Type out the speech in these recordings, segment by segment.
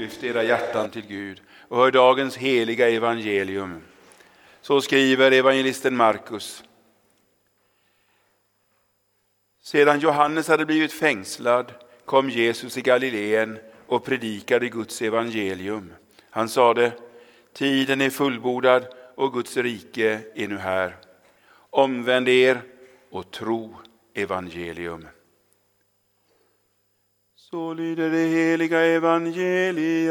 Lyft era hjärtan till Gud och hör dagens heliga evangelium. Så skriver evangelisten Markus. Sedan Johannes hade blivit fängslad kom Jesus i Galileen och predikade Guds evangelium. Han sade, tiden är fullbordad och Guds rike är nu här. Omvänd er och tro evangelium. Så lyder det heliga evangeliet.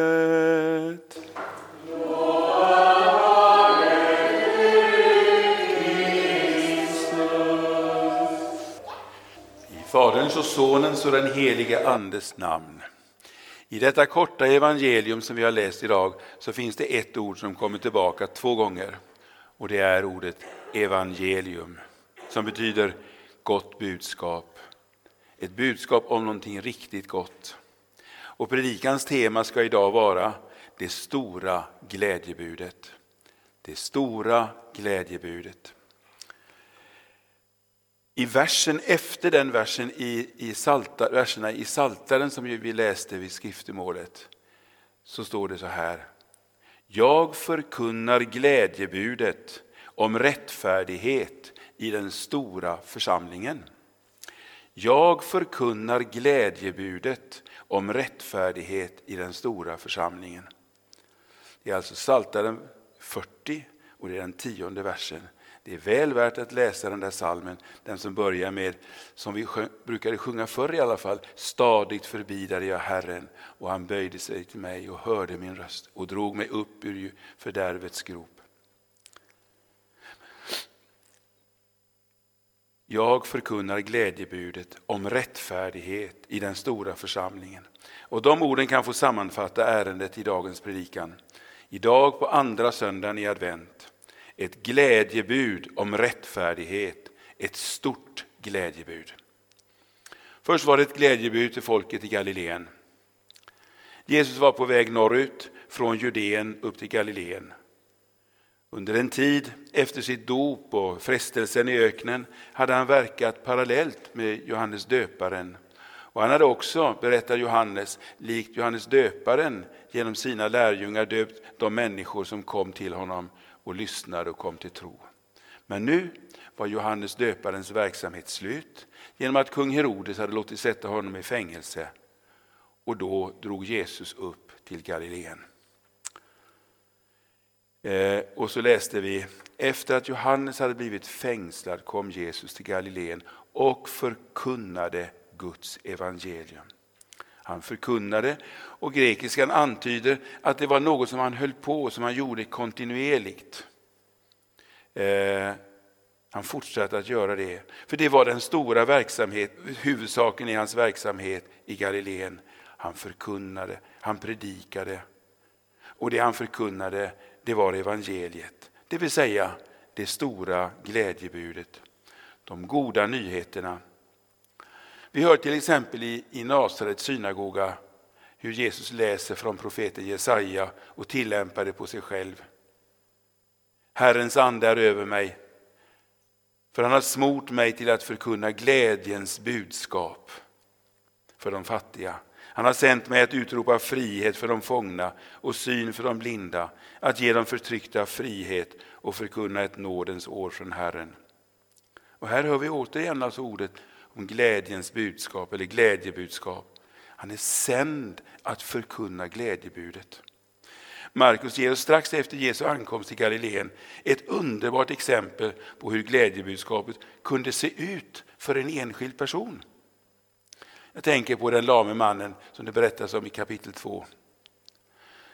I Faderns och Sonens och den helige Andes namn. I detta korta evangelium som vi har läst idag så finns det ett ord som kommer tillbaka två gånger. Och det är ordet evangelium som betyder gott budskap. Ett budskap om någonting riktigt gott. Och predikans tema ska idag vara det stora glädjebudet. Det stora glädjebudet. I versen efter den versen i, i salta, verserna i Saltaren som vi läste vid skriftemålet så står det så här. Jag förkunnar glädjebudet om rättfärdighet i den stora församlingen. Jag förkunnar glädjebudet om rättfärdighet i den stora församlingen. Det är alltså Psaltaren 40 och det är den tionde versen. Det är väl värt att läsa den där salmen, den som börjar med, som vi brukade sjunga förr i alla fall, stadigt förbidade jag Herren och han böjde sig till mig och hörde min röst och drog mig upp ur fördärvets grop. Jag förkunnar glädjebudet om rättfärdighet i den stora församlingen. Och de orden kan få sammanfatta ärendet i dagens predikan. Idag på andra söndagen i advent. Ett glädjebud om rättfärdighet, ett stort glädjebud. Först var det ett glädjebud till folket i Galileen. Jesus var på väg norrut från Judeen upp till Galileen. Under en tid efter sitt dop och frestelsen i öknen hade han verkat parallellt med Johannes döparen. Och han hade också, berättar Johannes, likt Johannes döparen genom sina lärjungar döpt de människor som kom till honom och lyssnade och kom till tro. Men nu var Johannes döparens verksamhet slut genom att kung Herodes hade låtit sätta honom i fängelse. Och då drog Jesus upp till Galileen. Eh, och så läste vi, efter att Johannes hade blivit fängslad kom Jesus till Galileen och förkunnade Guds evangelium. Han förkunnade och grekiskan antyder att det var något som han höll på som han gjorde kontinuerligt. Eh, han fortsatte att göra det, för det var den stora verksamhet, huvudsaken i hans verksamhet i Galileen. Han förkunnade, han predikade och det han förkunnade det var evangeliet, det vill säga det stora glädjebudet, de goda nyheterna. Vi hör till exempel i, i Nasarets synagoga hur Jesus läser från profeten Jesaja och tillämpar det på sig själv. Herrens ande är över mig, för han har smort mig till att förkunna glädjens budskap för de fattiga. Han har sänt mig att utropa frihet för de fångna och syn för de blinda, att ge de förtryckta frihet och förkunna ett nådens år från Herren. Och här hör vi återigen alltså ordet om glädjens budskap eller glädjebudskap. Han är sänd att förkunna glädjebudet. Markus ger oss strax efter Jesu ankomst till Galileen ett underbart exempel på hur glädjebudskapet kunde se ut för en enskild person. Jag tänker på den lame mannen som det berättas om i kapitel 2.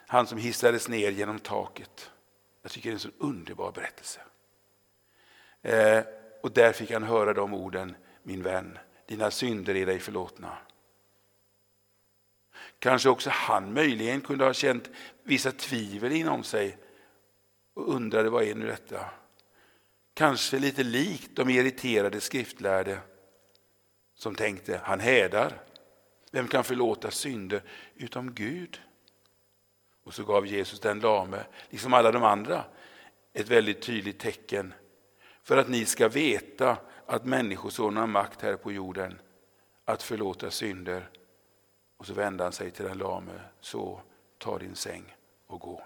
Han som hissades ner genom taket. Jag tycker det är en så underbar berättelse. Eh, och där fick han höra de orden, min vän, dina synder är dig förlåtna. Kanske också han möjligen kunde ha känt vissa tvivel inom sig och undrade vad är nu detta? Kanske lite likt de irriterade skriftlärde som tänkte han hädar. Vem kan förlåta synder utom Gud? Och så gav Jesus den lame, liksom alla de andra, ett väldigt tydligt tecken för att ni ska veta att Människosonen har makt här på jorden att förlåta synder. Och så vände han sig till den lame. Så, ta din säng och gå.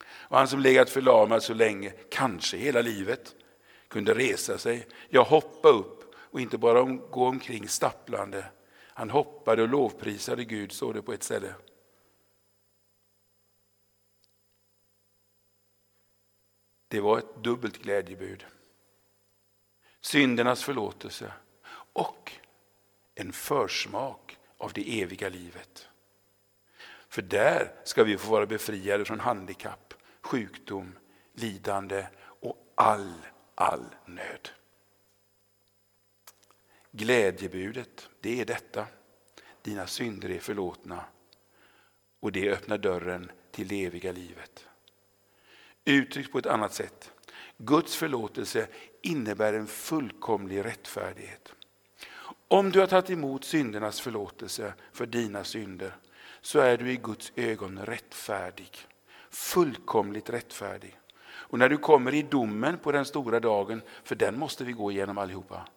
Och han som legat förlamad så länge, kanske hela livet, kunde resa sig, ja hoppa upp och inte bara gå omkring stapplande. Han hoppade och lovprisade Gud, står det på ett ställe. Det var ett dubbelt glädjebud. Syndernas förlåtelse och en försmak av det eviga livet. För där ska vi få vara befriade från handikapp, sjukdom, lidande och all, all nöd. Glädjebudet, det är detta. Dina synder är förlåtna och det öppnar dörren till det eviga livet. Uttryckt på ett annat sätt. Guds förlåtelse innebär en fullkomlig rättfärdighet. Om du har tagit emot syndernas förlåtelse för dina synder så är du i Guds ögon rättfärdig. Fullkomligt rättfärdig. Och när du kommer i domen på den stora dagen, för den måste vi gå igenom allihopa,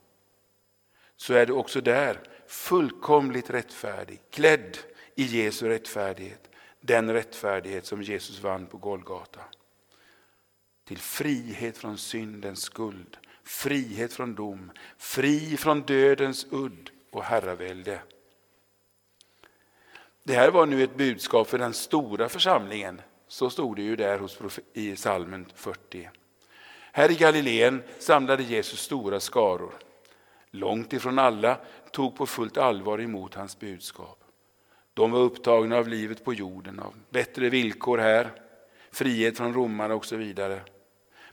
så är du också där fullkomligt rättfärdig, klädd i Jesu rättfärdighet. Den rättfärdighet som Jesus vann på Golgata till frihet från syndens skuld, frihet från dom, fri från dödens udd och herravälde. Det här var nu ett budskap för den stora församlingen. Så stod det ju där hos, i salmen 40. Här i Galileen samlade Jesus stora skaror. Långt ifrån alla tog på fullt allvar emot hans budskap. De var upptagna av livet på jorden, av bättre villkor här, frihet från romarna och så vidare.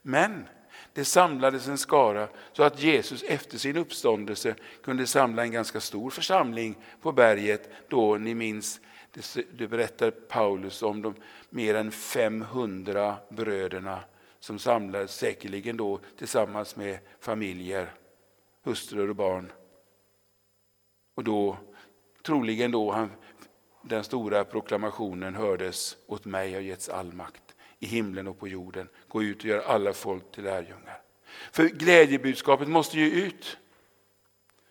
Men det samlades en skara så att Jesus efter sin uppståndelse kunde samla en ganska stor församling på berget. Då ni minns, det berättar Paulus om de mer än 500 bröderna som samlades säkerligen då tillsammans med familjer, hustrur och barn. Och då, troligen då han, den stora proklamationen hördes, åt mig har getts all makt i himlen och på jorden. Gå ut och gör alla folk till lärjungar. För glädjebudskapet måste ju ut.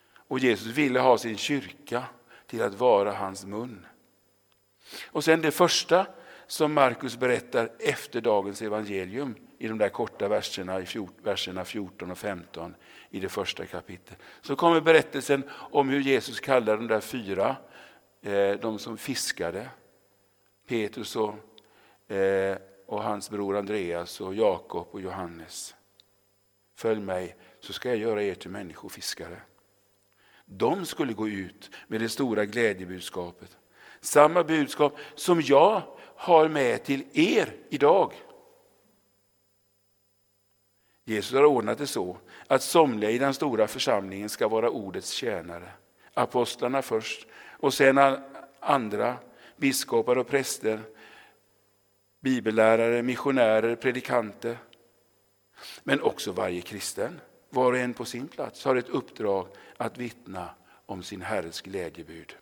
Och Jesus ville ha sin kyrka till att vara hans mun. Och sen det första som Markus berättar efter dagens evangelium i de där korta verserna, i verserna 14 och 15 i det första kapitlet. Så kommer berättelsen om hur Jesus kallar de där fyra, eh, de som fiskade, Petrus och eh, och hans bror Andreas och Jakob och Johannes. Följ mig så ska jag göra er till människofiskare. De skulle gå ut med det stora glädjebudskapet. Samma budskap som jag har med till er idag. Jesus har ordnat det så att somliga i den stora församlingen ska vara ordets tjänare. Apostlarna först och sen andra, biskopar och präster bibellärare, missionärer, predikanter. Men också varje kristen, var och en på sin plats, har ett uppdrag att vittna om sin Herres glädjebud.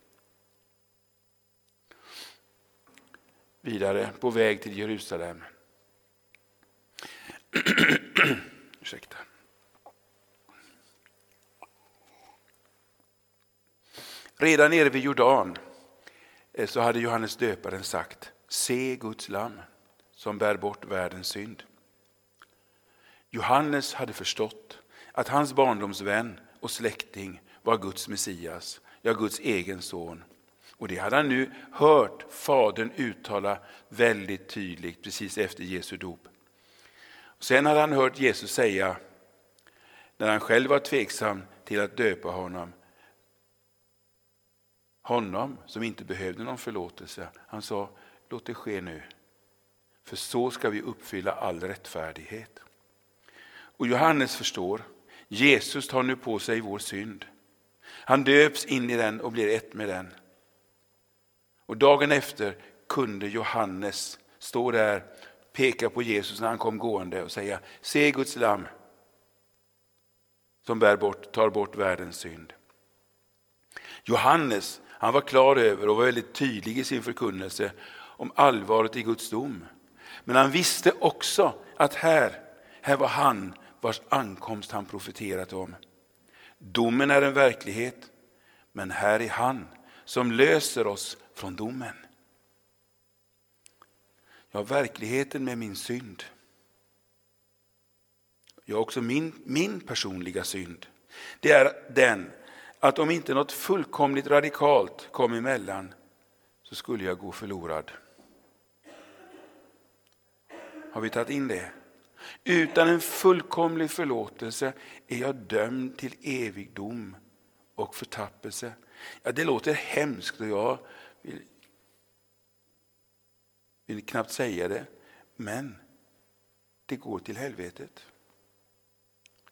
Vidare på väg till Jerusalem. Ursäkta. Redan nere vid Jordan eh, så hade Johannes döparen sagt Se Guds lamm som bär bort världens synd. Johannes hade förstått att hans barndomsvän och släkting var Guds Messias, ja Guds egen son. Och det hade han nu hört Fadern uttala väldigt tydligt precis efter Jesu dop. Sen hade han hört Jesus säga, när han själv var tveksam till att döpa honom, honom som inte behövde någon förlåtelse. Han sa, låt det ske nu. För så ska vi uppfylla all rättfärdighet. Och Johannes förstår, Jesus tar nu på sig vår synd. Han döps in i den och blir ett med den. Och dagen efter kunde Johannes stå där, peka på Jesus när han kom gående och säga, se Guds lamm som bär bort, tar bort världens synd. Johannes han var klar över och var väldigt tydlig i sin förkunnelse om allvaret i Guds dom. Men han visste också att här, här var han vars ankomst han profeterat om. Domen är en verklighet, men här är han som löser oss från domen. Jag har verkligheten med min synd. Jag har också min, min personliga synd. Det är den att om inte något fullkomligt radikalt kom emellan så skulle jag gå förlorad. Har vi tagit in det? Utan en fullkomlig förlåtelse är jag dömd till evig dom och förtappelse. Ja, det låter hemskt och jag vill, vill knappt säga det, men det går till helvetet.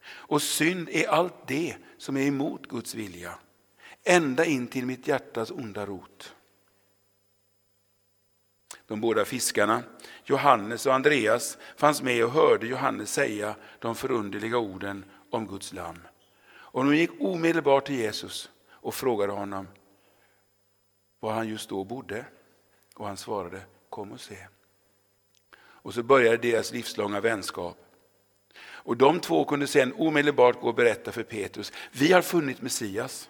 Och synd är allt det som är emot Guds vilja, ända in till mitt hjärtas onda rot. De båda fiskarna, Johannes och Andreas, fanns med och hörde Johannes säga de förunderliga orden om Guds lamm. Och de gick omedelbart till Jesus och frågade honom var han just då bodde. Och han svarade, kom och se. Och så började deras livslånga vänskap. Och de två kunde sedan omedelbart gå och berätta för Petrus, vi har funnit Messias.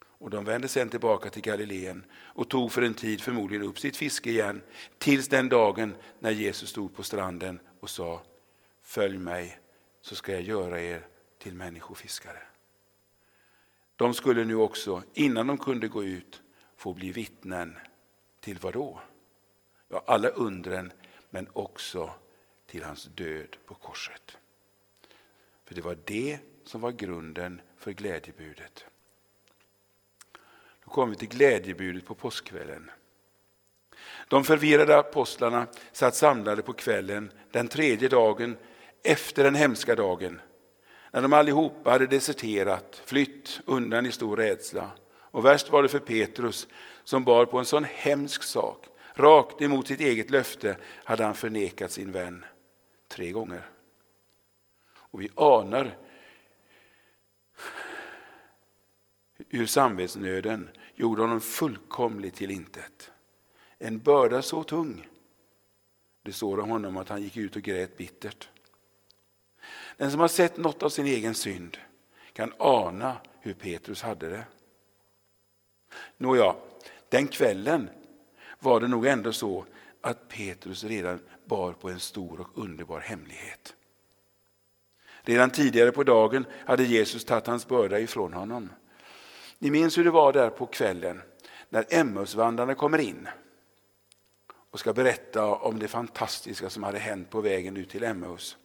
Och de vände sedan tillbaka till Galileen och tog för en tid förmodligen upp sitt fiske igen tills den dagen när Jesus stod på stranden och sa Följ mig så ska jag göra er till människofiskare. De skulle nu också, innan de kunde gå ut, få bli vittnen till vad då? Ja, alla undren, men också till hans död på korset. För det var det som var grunden för glädjebudet. Då kommer vi till glädjebudet på påskkvällen. De förvirrade apostlarna satt samlade på kvällen den tredje dagen efter den hemska dagen när de allihopa hade deserterat, flytt undan i stor rädsla. Och värst var det för Petrus som bar på en sån hemsk sak. Rakt emot sitt eget löfte hade han förnekat sin vän tre gånger. Och vi anar hur samvetsnöden gjorde honom fullkomligt till intet. En börda så tung. Det står om honom att han gick ut och grät bittert. Den som har sett något av sin egen synd kan ana hur Petrus hade det. Nåja, den kvällen var det nog ändå så att Petrus redan bar på en stor och underbar hemlighet. Redan tidigare på dagen hade Jesus tagit hans börda ifrån honom. Ni minns hur det var där på kvällen när Emmausvandrarna kommer in och ska berätta om det fantastiska som hade hänt på vägen ut till Emmaus.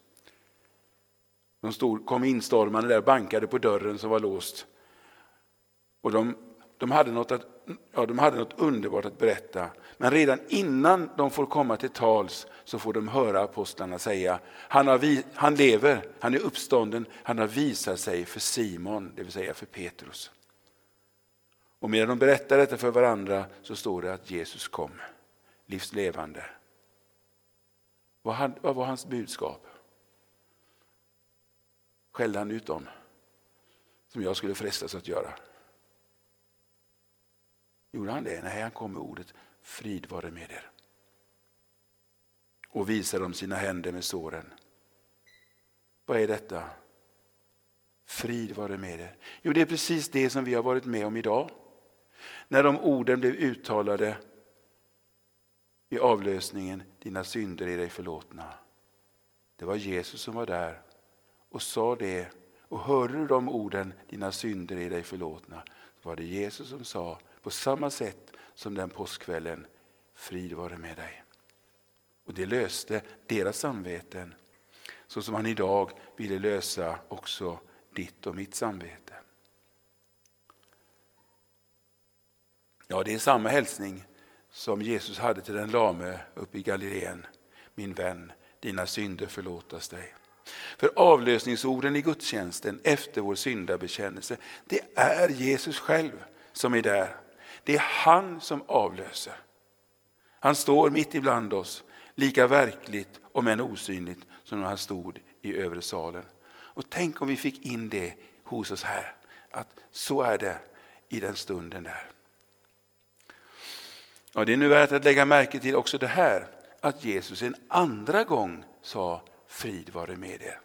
De stod, kom instormande där och bankade på dörren som var låst. Och de, de, hade något att, ja, de hade något underbart att berätta. Men redan innan de får komma till tals så får de höra apostlarna säga han, har, han lever, han är uppstånden, han har visat sig för Simon, det vill säga för Petrus. Och medan de berättar detta för varandra så står det att Jesus kom, livslevande. Vad, vad var hans budskap? Skällde han ut dem? Som jag skulle frestas att göra. Gjorde han det? Nej, han kom med ordet frid vare med er. Och visade dem sina händer med såren. Vad är detta? Frid vare med er. Jo, det är precis det som vi har varit med om idag. När de orden blev uttalade i avlösningen, dina synder är dig förlåtna. Det var Jesus som var där och sa det och hörde du de orden, dina synder är dig förlåtna, var det Jesus som sa på samma sätt som den påskkvällen, frid vare med dig. Och det löste deras samveten, så som han idag ville lösa också ditt och mitt samvete. Ja, det är samma hälsning som Jesus hade till den lame uppe i Galileen. Min vän, dina synder förlåtas dig. För avlösningsorden i gudstjänsten efter vår syndabekännelse, det är Jesus själv som är där. Det är han som avlöser. Han står mitt ibland oss, lika verkligt om än osynligt som när han stod i övre salen. Och tänk om vi fick in det hos oss här, att så är det i den stunden där. Ja, det är nu värt att lägga märke till också det här, att Jesus en andra gång sa frid vare med er.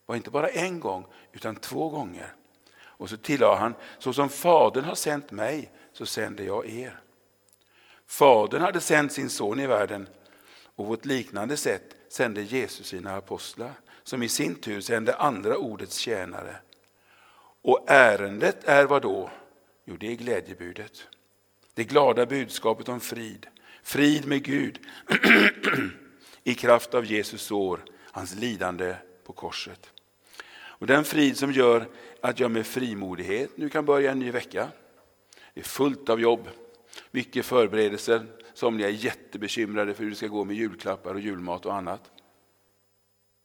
Och var inte bara en gång, utan två gånger. Och så tillade han, så som Fadern har sänt mig, så sänder jag er. Fadern hade sänt sin son i världen Och på ett liknande sätt sände Jesus sina apostlar, som i sin tur sände andra ordets tjänare. Och ärendet är vad då? Jo, det är glädjebudet. Det glada budskapet om frid. Frid med Gud i kraft av Jesus sår, hans lidande på korset. Och Den frid som gör att jag med frimodighet nu kan börja en ny vecka. Det är fullt av jobb, mycket förberedelser. Somliga är jättebekymrade för hur det ska gå med julklappar och julmat och annat.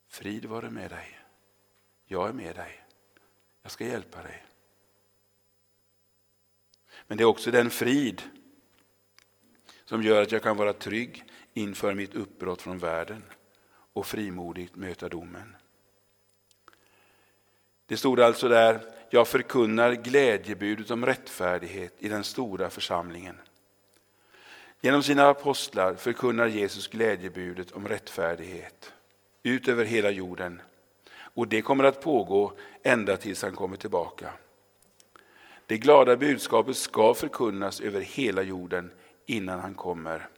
Frid vare med dig. Jag är med dig. Jag ska hjälpa dig. Men det är också den frid som gör att jag kan vara trygg inför mitt uppbrott från världen och frimodigt möta domen. Det stod alltså där, jag förkunnar glädjebudet om rättfärdighet i den stora församlingen. Genom sina apostlar förkunnar Jesus glädjebudet om rättfärdighet ut över hela jorden. Och det kommer att pågå ända tills han kommer tillbaka. Det glada budskapet ska förkunnas över hela jorden innan han kommer.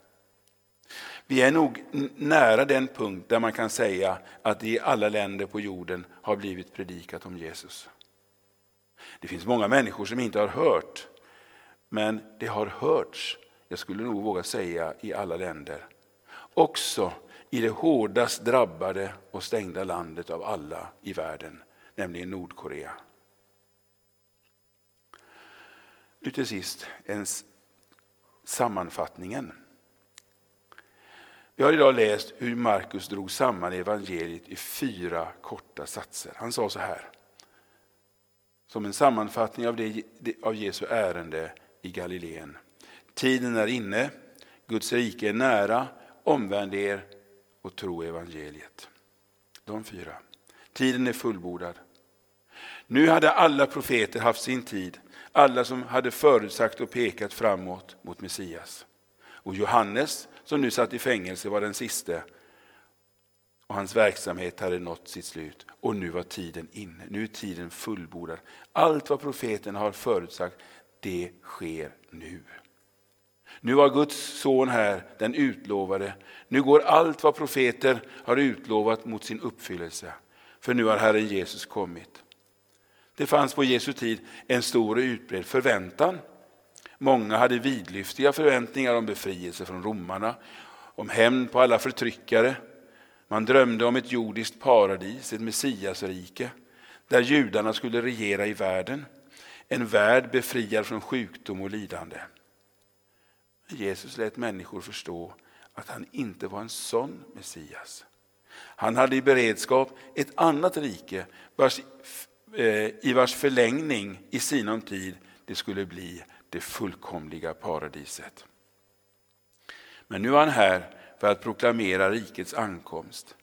Vi är nog nära den punkt där man kan säga att det i alla länder på jorden har blivit predikat om Jesus. Det finns många människor som inte har hört, men det har hörts, jag skulle nog våga säga, i alla länder. Också i det hårdast drabbade och stängda landet av alla i världen, nämligen Nordkorea. Nu till sist, ens sammanfattningen. Vi har idag läst hur Markus drog samman evangeliet i fyra korta satser. Han sa så här, som en sammanfattning av, det, av Jesu ärende i Galileen. Tiden är inne, Guds rike är nära, omvänd er och tro evangeliet. De fyra. Tiden är fullbordad. Nu hade alla profeter haft sin tid, alla som hade förutsagt och pekat framåt mot Messias. Och Johannes, som nu satt i fängelse, var den siste. Och hans verksamhet hade nått sitt slut. Och nu var tiden inne. Nu är tiden fullbordad. Allt vad profeten har förutsagt, det sker nu. Nu var Guds son här, den utlovade. Nu går allt vad profeter har utlovat mot sin uppfyllelse. För nu har Herren Jesus kommit. Det fanns på Jesu tid en stor och utbredd förväntan. Många hade vidlyftiga förväntningar om befrielse från romarna, om hämnd på alla förtryckare. Man drömde om ett jordiskt paradis, ett messiasrike, där judarna skulle regera i världen. En värld befriad från sjukdom och lidande. Jesus lät människor förstå att han inte var en sån Messias. Han hade i beredskap ett annat rike vars, eh, i vars förlängning i sinom tid det skulle bli det fullkomliga paradiset. Men nu är han här för att proklamera rikets ankomst.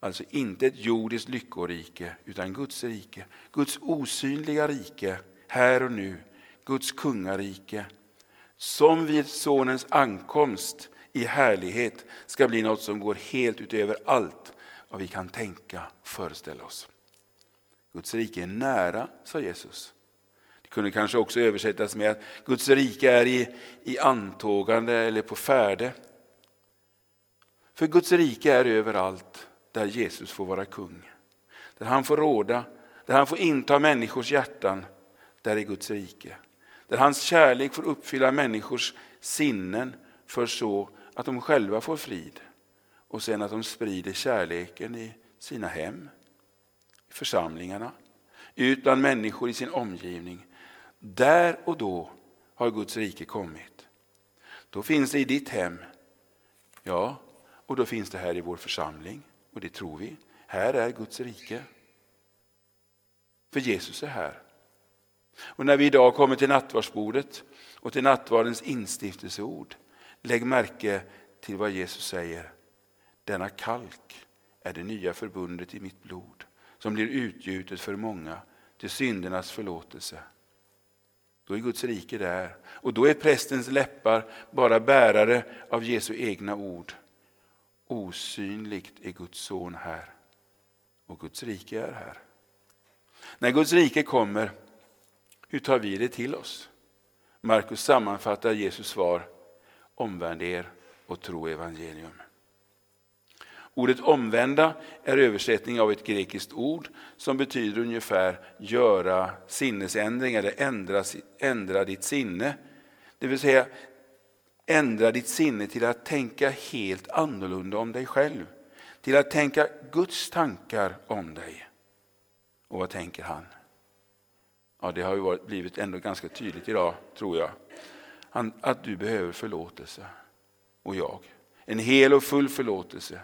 Alltså inte ett jordiskt lyckorike, utan Guds rike. Guds osynliga rike, här och nu. Guds kungarike, som vid Sonens ankomst i härlighet ska bli något som går helt utöver allt vad vi kan tänka och föreställa oss. Guds rike är nära, sa Jesus. Det kunde kanske också översättas med att Guds rike är i, i antågande eller på färde. För Guds rike är överallt där Jesus får vara kung. Där han får råda, där han får inta människors hjärtan, där är Guds rike. Där hans kärlek får uppfylla människors sinnen för så att de själva får frid. Och sen att de sprider kärleken i sina hem, i församlingarna, ut bland människor i sin omgivning. Där och då har Guds rike kommit. Då finns det i ditt hem, ja, och då finns det här i vår församling. Och det tror vi. Här är Guds rike. För Jesus är här. Och när vi idag kommer till nattvardsbordet och till nattvardens instiftelseord, lägg märke till vad Jesus säger. Denna kalk är det nya förbundet i mitt blod som blir utgjutet för många till syndernas förlåtelse. Då är Guds rike där och då är prästens läppar bara bärare av Jesu egna ord. Osynligt är Guds son här och Guds rike är här. När Guds rike kommer hur tar vi det till oss? Markus sammanfattar Jesus svar, omvänd er och tro evangelium. Ordet omvända är översättning av ett grekiskt ord som betyder ungefär göra sinnesändring eller ändra, ändra ditt sinne. Det vill säga ändra ditt sinne till att tänka helt annorlunda om dig själv. Till att tänka Guds tankar om dig. Och vad tänker han? Ja, det har ju varit, blivit ändå ganska tydligt idag, tror jag. Han, att du behöver förlåtelse. Och jag. En hel och full förlåtelse.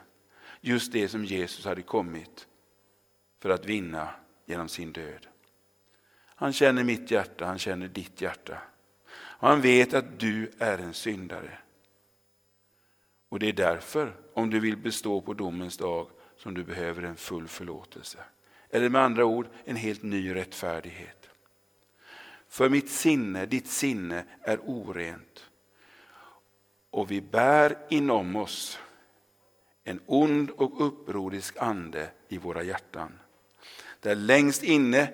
Just det som Jesus hade kommit för att vinna genom sin död. Han känner mitt hjärta, han känner ditt hjärta. Och han vet att du är en syndare. Och det är därför, om du vill bestå på domens dag, som du behöver en full förlåtelse. Eller med andra ord, en helt ny rättfärdighet. För mitt sinne, ditt sinne, är orent. Och vi bär inom oss en ond och upprorisk ande i våra hjärtan. Där längst inne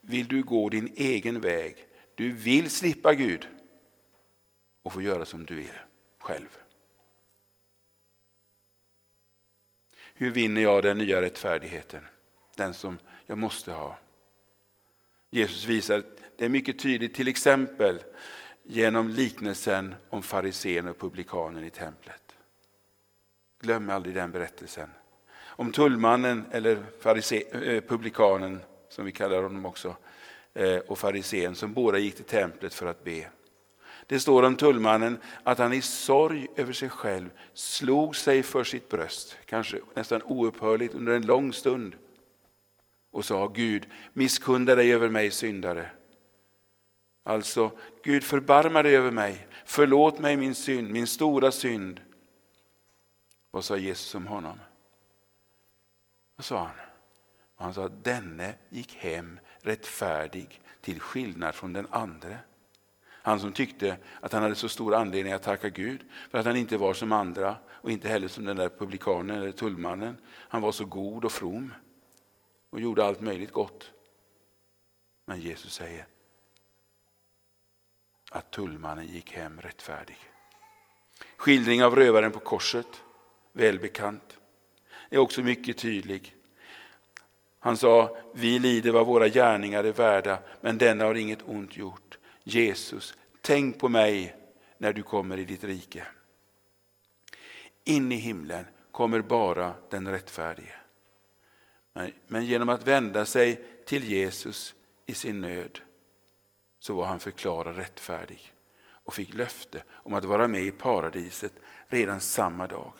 vill du gå din egen väg. Du vill slippa Gud och få göra som du vill själv. Hur vinner jag den nya rättfärdigheten? Den som jag måste ha. Jesus visar det är mycket tydligt, till exempel genom liknelsen om farisén och publikanen i templet. Glöm aldrig den berättelsen. Om tullmannen, eller farise, eh, publikanen som vi kallar honom också, eh, och farisén som båda gick till templet för att be. Det står om tullmannen att han i sorg över sig själv slog sig för sitt bröst, kanske nästan oupphörligt under en lång stund och sa Gud, misskunda dig över mig syndare. Alltså, Gud förbarma dig över mig, förlåt mig min synd, min stora synd. Vad sa Jesus om honom? Vad sa han? Han sa att denne gick hem rättfärdig till skillnad från den andre. Han som tyckte att han hade så stor anledning att tacka Gud för att han inte var som andra och inte heller som den där publikanen eller tullmannen. Han var så god och from och gjorde allt möjligt gott. Men Jesus säger att tullmannen gick hem rättfärdig. Skildring av rövaren på korset, välbekant, är också mycket tydlig. Han sa, vi lider vad våra gärningar är värda, men denna har inget ont gjort. Jesus, tänk på mig när du kommer i ditt rike. In i himlen kommer bara den rättfärdige. Men genom att vända sig till Jesus i sin nöd så var han förklarad rättfärdig och fick löfte om att vara med i paradiset redan samma dag.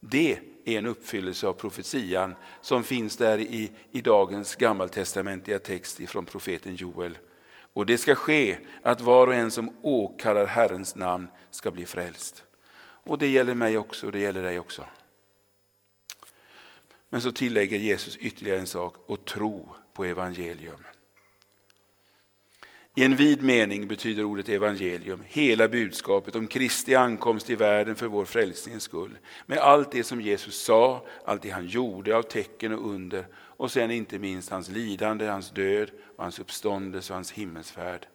Det är en uppfyllelse av profetian som finns där i, i dagens gammaltestamentliga text från profeten Joel. Och det ska ske att var och en som åkallar Herrens namn ska bli frälst. Och det gäller mig också och det gäller dig också. Men så tillägger Jesus ytterligare en sak, och tro på evangelium. I en vid mening betyder ordet evangelium hela budskapet om Kristi ankomst i världen för vår frälsnings skull. Med allt det som Jesus sa, allt det han gjorde av tecken och under och sen inte minst hans lidande, hans död, och hans uppståndelse och hans himmelsfärd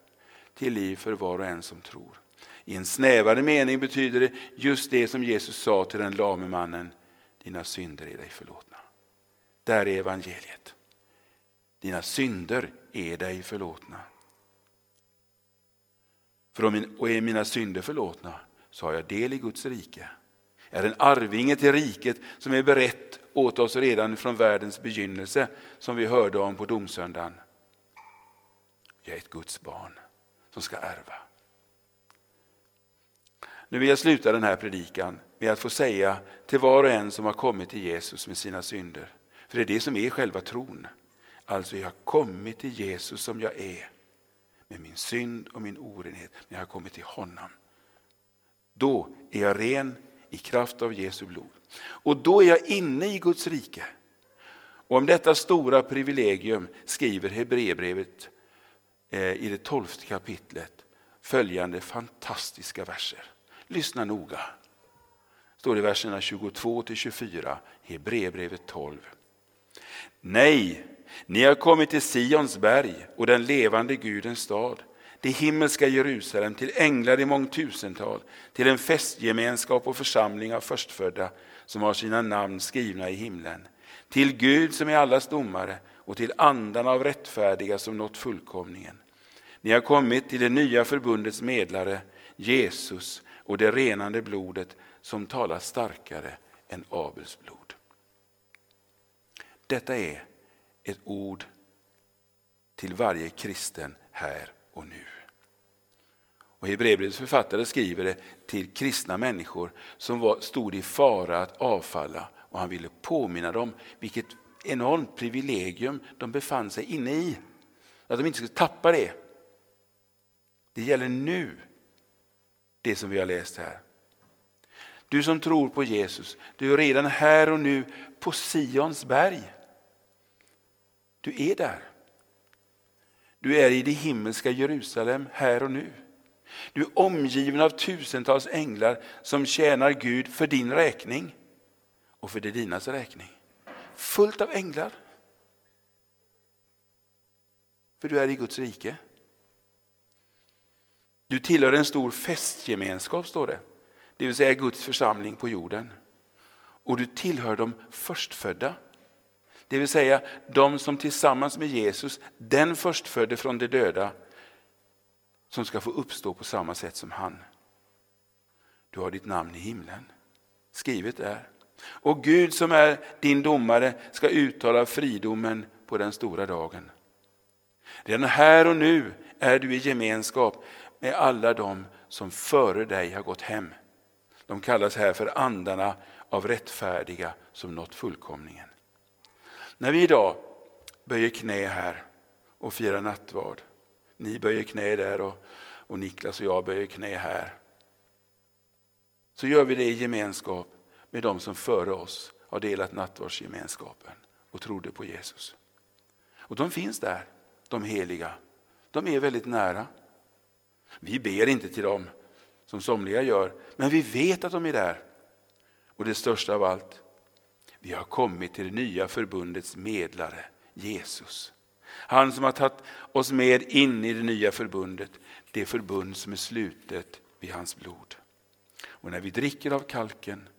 till liv för var och en som tror. I en snävare mening betyder det just det som Jesus sa till den lame mannen, dina synder är dig förlåtna. Där är evangeliet. Dina synder är dig förlåtna. För om och är mina synder förlåtna så har jag del i Guds rike. Jag är en arvinge till riket som är berett åt oss redan från världens begynnelse som vi hörde om på domsöndagen. Jag är ett Guds barn som ska ärva. Nu vill jag sluta den här predikan med att få säga till var och en som har kommit till Jesus med sina synder. För det är det som är själva tron. Alltså jag har kommit till Jesus som jag är med min synd och min orenhet, men jag har kommit till honom. Då är jag ren i kraft av Jesu blod. Och då är jag inne i Guds rike. Och om detta stora privilegium skriver Hebreerbrevet eh, i det tolfte kapitlet följande fantastiska verser. Lyssna noga. Står i verserna 22 till 24, Hebreerbrevet 12. Nej, ni har kommit till Sions berg och den levande Gudens stad, det himmelska Jerusalem, till änglar i mångtusental, till en festgemenskap och församling av förstfödda som har sina namn skrivna i himlen. Till Gud som är allas domare och till andarna av rättfärdiga som nått fullkomningen. Ni har kommit till det nya förbundets medlare, Jesus och det renande blodet som talar starkare än Abels blod. Detta är ett ord till varje kristen här och nu. Och Hebreerbrevets författare skriver det till kristna människor som var, stod i fara att avfalla och han ville påminna dem vilket enormt privilegium de befann sig inne i. Att de inte skulle tappa det. Det gäller nu, det som vi har läst här. Du som tror på Jesus, du är redan här och nu på Sions berg. Du är där. Du är i det himmelska Jerusalem här och nu. Du är omgiven av tusentals änglar som tjänar Gud för din räkning och för det dinas räkning. Fullt av änglar. För du är i Guds rike. Du tillhör en stor festgemenskap, står det. Det vill säga Guds församling på jorden. Och du tillhör de förstfödda. Det vill säga de som tillsammans med Jesus, den förstfödde från de döda, som ska få uppstå på samma sätt som han. Du har ditt namn i himlen, skrivet där. Och Gud som är din domare ska uttala fridomen på den stora dagen. Redan här och nu är du i gemenskap med alla de som före dig har gått hem. De kallas här för andarna av rättfärdiga som nått fullkomningen. När vi idag böjer knä här och firar nattvard, ni böjer knä där och, och Niklas och jag böjer knä här, så gör vi det i gemenskap med de som före oss har delat nattvardsgemenskapen och trodde på Jesus. Och de finns där, de heliga. De är väldigt nära. Vi ber inte till dem som somliga gör, men vi vet att de är där. Och det största av allt, vi har kommit till det nya förbundets medlare, Jesus. Han som har tagit oss med in i det nya förbundet, det förbund som är slutet vid hans blod. Och när vi dricker av kalken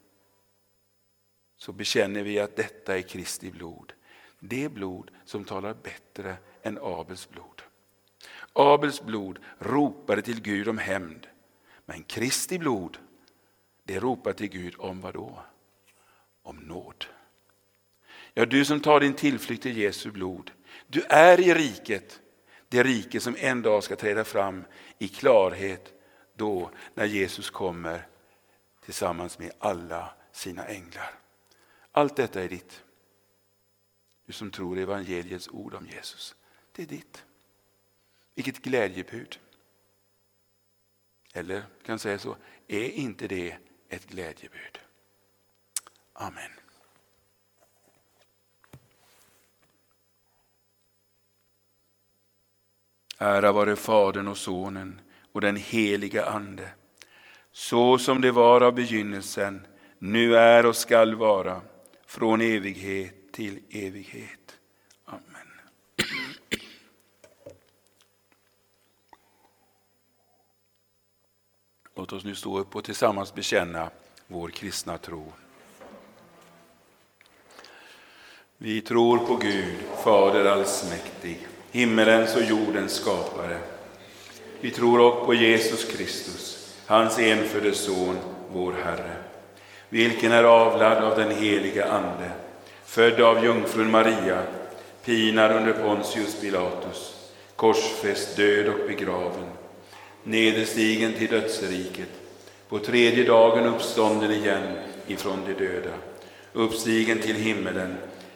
så bekänner vi att detta är Kristi blod. Det blod som talar bättre än Abels blod. Abels blod ropade till Gud om hämnd, men Kristi blod det ropar till Gud om vad då? Om nåd. Ja, du som tar din tillflykt till Jesu blod, du är i riket, det rike som en dag ska träda fram i klarhet då när Jesus kommer tillsammans med alla sina änglar. Allt detta är ditt. Du som tror evangeliets ord om Jesus, det är ditt. Vilket glädjebud. Eller kan säga så, är inte det ett glädjebud? Amen. Ära vare Fadern och Sonen och den heliga Ande, så som det var av begynnelsen, nu är och skall vara, från evighet till evighet. Amen. Låt oss nu stå upp och tillsammans bekänna vår kristna tro. Vi tror på Gud, Fader allsmäktig, himmelens och jordens skapare. Vi tror också på Jesus Kristus, hans enfödde Son, vår Herre, vilken är avlad av den heliga Ande, född av jungfrun Maria, pinad under Pontius Pilatus, korsfäst, död och begraven, nederstigen till dödsriket, på tredje dagen uppstånden igen ifrån de döda, uppstigen till himmelen,